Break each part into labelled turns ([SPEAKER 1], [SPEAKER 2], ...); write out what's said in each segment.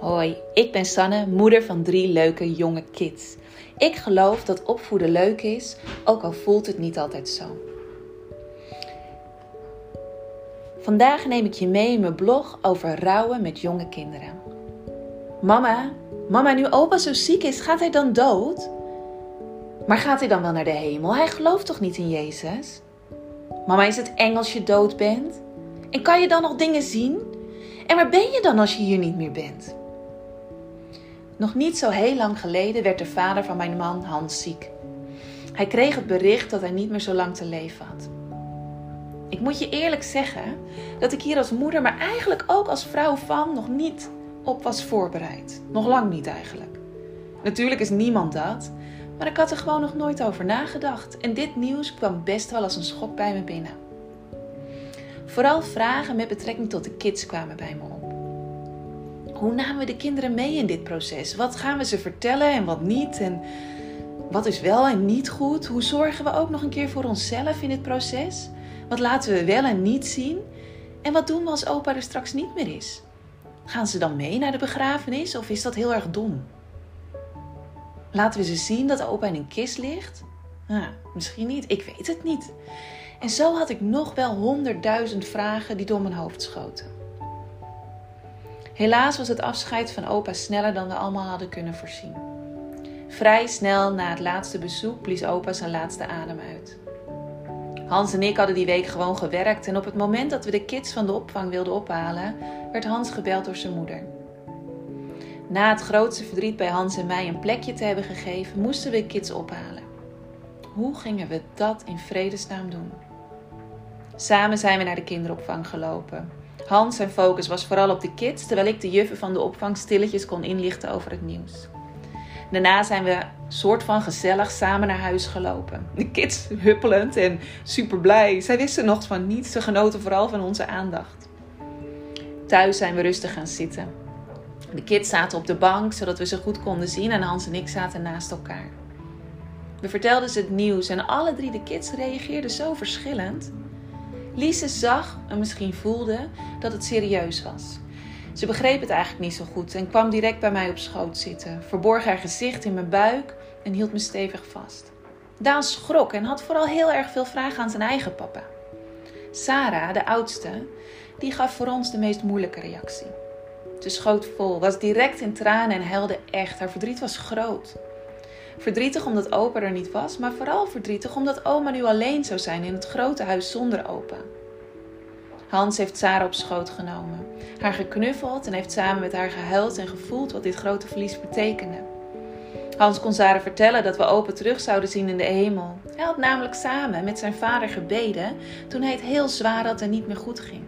[SPEAKER 1] Hoi, ik ben Sanne, moeder van drie leuke jonge kids. Ik geloof dat opvoeden leuk is, ook al voelt het niet altijd zo. Vandaag neem ik je mee in mijn blog over rouwen met jonge kinderen. Mama, mama, nu opa zo ziek is, gaat hij dan dood? Maar gaat hij dan wel naar de hemel? Hij gelooft toch niet in Jezus? Mama, is het eng als je dood bent? En kan je dan nog dingen zien? En waar ben je dan als je hier niet meer bent? Nog niet zo heel lang geleden werd de vader van mijn man Hans ziek. Hij kreeg het bericht dat hij niet meer zo lang te leven had. Ik moet je eerlijk zeggen dat ik hier als moeder, maar eigenlijk ook als vrouw van, nog niet op was voorbereid. Nog lang niet eigenlijk. Natuurlijk is niemand dat, maar ik had er gewoon nog nooit over nagedacht. En dit nieuws kwam best wel als een schok bij me binnen. Vooral vragen met betrekking tot de kids kwamen bij me op. Hoe namen we de kinderen mee in dit proces? Wat gaan we ze vertellen en wat niet? En wat is wel en niet goed? Hoe zorgen we ook nog een keer voor onszelf in dit proces? Wat laten we wel en niet zien? En wat doen we als opa er straks niet meer is? Gaan ze dan mee naar de begrafenis of is dat heel erg dom? Laten we ze zien dat opa in een kist ligt? Nou, misschien niet, ik weet het niet. En zo had ik nog wel honderdduizend vragen die door mijn hoofd schoten. Helaas was het afscheid van opa sneller dan we allemaal hadden kunnen voorzien. Vrij snel na het laatste bezoek blies opa zijn laatste adem uit. Hans en ik hadden die week gewoon gewerkt en op het moment dat we de kids van de opvang wilden ophalen, werd Hans gebeld door zijn moeder. Na het grootste verdriet bij Hans en mij een plekje te hebben gegeven, moesten we de kids ophalen. Hoe gingen we dat in vredesnaam doen? Samen zijn we naar de kinderopvang gelopen. Hans zijn focus was vooral op de kids, terwijl ik de juffen van de opvang stilletjes kon inlichten over het nieuws. Daarna zijn we soort van gezellig samen naar huis gelopen. De kids huppelend en super blij. Zij wisten nog van niets, ze genoten vooral van onze aandacht. Thuis zijn we rustig gaan zitten. De kids zaten op de bank zodat we ze goed konden zien en Hans en ik zaten naast elkaar. We vertelden ze het nieuws en alle drie de kids reageerden zo verschillend. Lise zag en misschien voelde dat het serieus was. Ze begreep het eigenlijk niet zo goed en kwam direct bij mij op schoot zitten, verborg haar gezicht in mijn buik en hield me stevig vast. Daan schrok en had vooral heel erg veel vragen aan zijn eigen papa. Sarah, de oudste, die gaf voor ons de meest moeilijke reactie. Ze schoot vol, was direct in tranen en huilde echt. Haar verdriet was groot. Verdrietig omdat opa er niet was, maar vooral verdrietig omdat oma nu alleen zou zijn in het grote huis zonder opa. Hans heeft Sarah op schoot genomen, haar geknuffeld en heeft samen met haar gehuild en gevoeld wat dit grote verlies betekende. Hans kon Sarah vertellen dat we opa terug zouden zien in de hemel. Hij had namelijk samen met zijn vader gebeden toen hij het heel zwaar had en niet meer goed ging.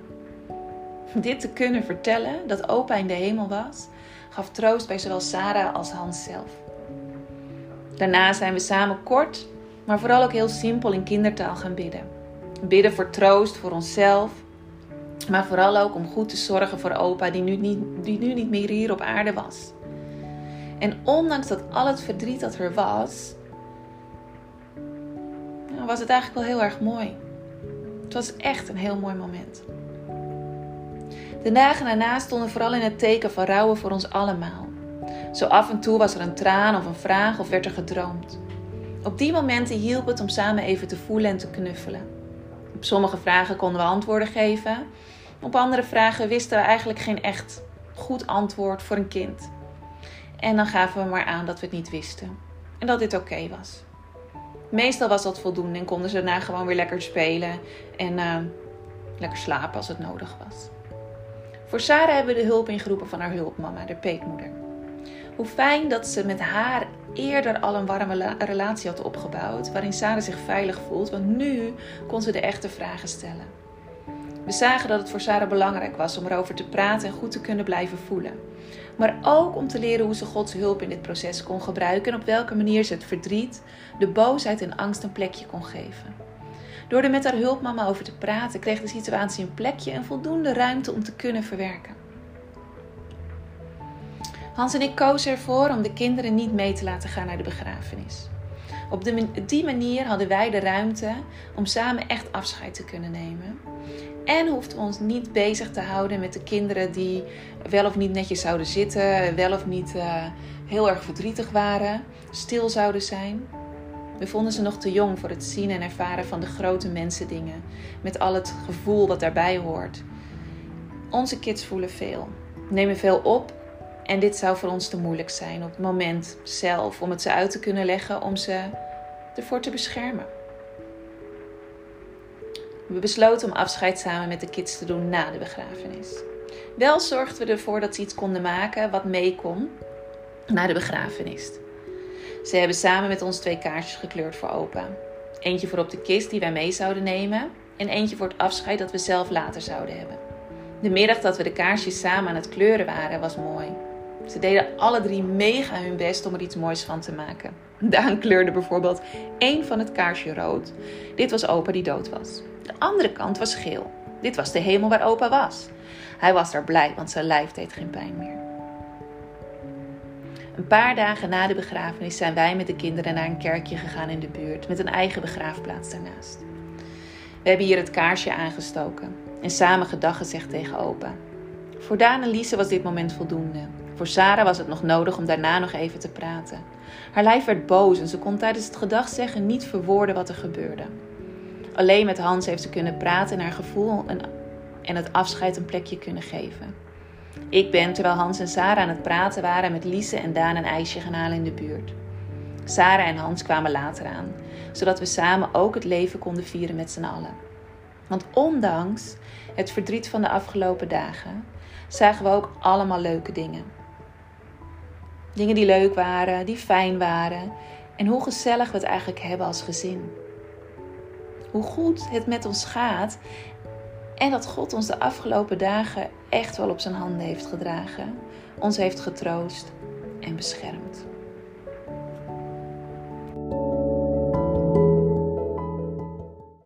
[SPEAKER 1] Dit te kunnen vertellen, dat opa in de hemel was, gaf troost bij zowel Sarah als Hans zelf. Daarna zijn we samen kort, maar vooral ook heel simpel in kindertaal gaan bidden. Bidden voor troost voor onszelf, maar vooral ook om goed te zorgen voor opa die nu niet, die nu niet meer hier op aarde was. En ondanks dat al het verdriet dat er was, nou, was het eigenlijk wel heel erg mooi. Het was echt een heel mooi moment. De dagen daarna stonden vooral in het teken van rouwen voor ons allemaal. Zo af en toe was er een traan of een vraag of werd er gedroomd. Op die momenten hielp het om samen even te voelen en te knuffelen. Op sommige vragen konden we antwoorden geven. Op andere vragen wisten we eigenlijk geen echt goed antwoord voor een kind. En dan gaven we maar aan dat we het niet wisten. En dat dit oké was. Meestal was dat voldoende en konden ze daarna gewoon weer lekker spelen en uh, lekker slapen als het nodig was. Voor Sarah hebben we de hulp ingeroepen van haar hulpmama, de peetmoeder. Hoe fijn dat ze met haar eerder al een warme relatie had opgebouwd, waarin Sarah zich veilig voelt, want nu kon ze de echte vragen stellen. We zagen dat het voor Sarah belangrijk was om erover te praten en goed te kunnen blijven voelen. Maar ook om te leren hoe ze Gods hulp in dit proces kon gebruiken en op welke manier ze het verdriet, de boosheid en angst een plekje kon geven. Door er met haar hulpmama over te praten, kreeg de situatie een plekje en voldoende ruimte om te kunnen verwerken. Hans en ik kozen ervoor om de kinderen niet mee te laten gaan naar de begrafenis. Op die manier hadden wij de ruimte om samen echt afscheid te kunnen nemen. En hoefden we ons niet bezig te houden met de kinderen die wel of niet netjes zouden zitten, wel of niet uh, heel erg verdrietig waren, stil zouden zijn. We vonden ze nog te jong voor het zien en ervaren van de grote mensendingen, met al het gevoel wat daarbij hoort. Onze kids voelen veel, nemen veel op en dit zou voor ons te moeilijk zijn op het moment zelf om het ze uit te kunnen leggen, om ze ervoor te beschermen. We besloten om afscheid samen met de kids te doen na de begrafenis. Wel zorgden we ervoor dat ze iets konden maken wat mee kon naar de begrafenis. Ze hebben samen met ons twee kaartjes gekleurd voor opa. Eentje voor op de kist die wij mee zouden nemen en eentje voor het afscheid dat we zelf later zouden hebben. De middag dat we de kaarsjes samen aan het kleuren waren was mooi. Ze deden alle drie mega hun best om er iets moois van te maken. Daan kleurde bijvoorbeeld één van het kaarsje rood. Dit was opa die dood was. De andere kant was geel. Dit was de hemel waar opa was. Hij was daar blij, want zijn lijf deed geen pijn meer. Een paar dagen na de begrafenis zijn wij met de kinderen naar een kerkje gegaan in de buurt, met een eigen begraafplaats daarnaast. We hebben hier het kaarsje aangestoken en samen gedag gezegd tegen opa. Voor Daan en Lise was dit moment voldoende. Voor Sarah was het nog nodig om daarna nog even te praten. Haar lijf werd boos en ze kon tijdens het gedag zeggen niet verwoorden wat er gebeurde. Alleen met Hans heeft ze kunnen praten en haar gevoel en het afscheid een plekje kunnen geven. Ik ben, terwijl Hans en Sarah aan het praten waren, met Lise en Daan een ijsje gaan halen in de buurt. Sarah en Hans kwamen later aan, zodat we samen ook het leven konden vieren met z'n allen. Want ondanks het verdriet van de afgelopen dagen, zagen we ook allemaal leuke dingen. Dingen die leuk waren, die fijn waren en hoe gezellig we het eigenlijk hebben als gezin. Hoe goed het met ons gaat en dat God ons de afgelopen dagen echt wel op zijn handen heeft gedragen, ons heeft getroost en beschermd.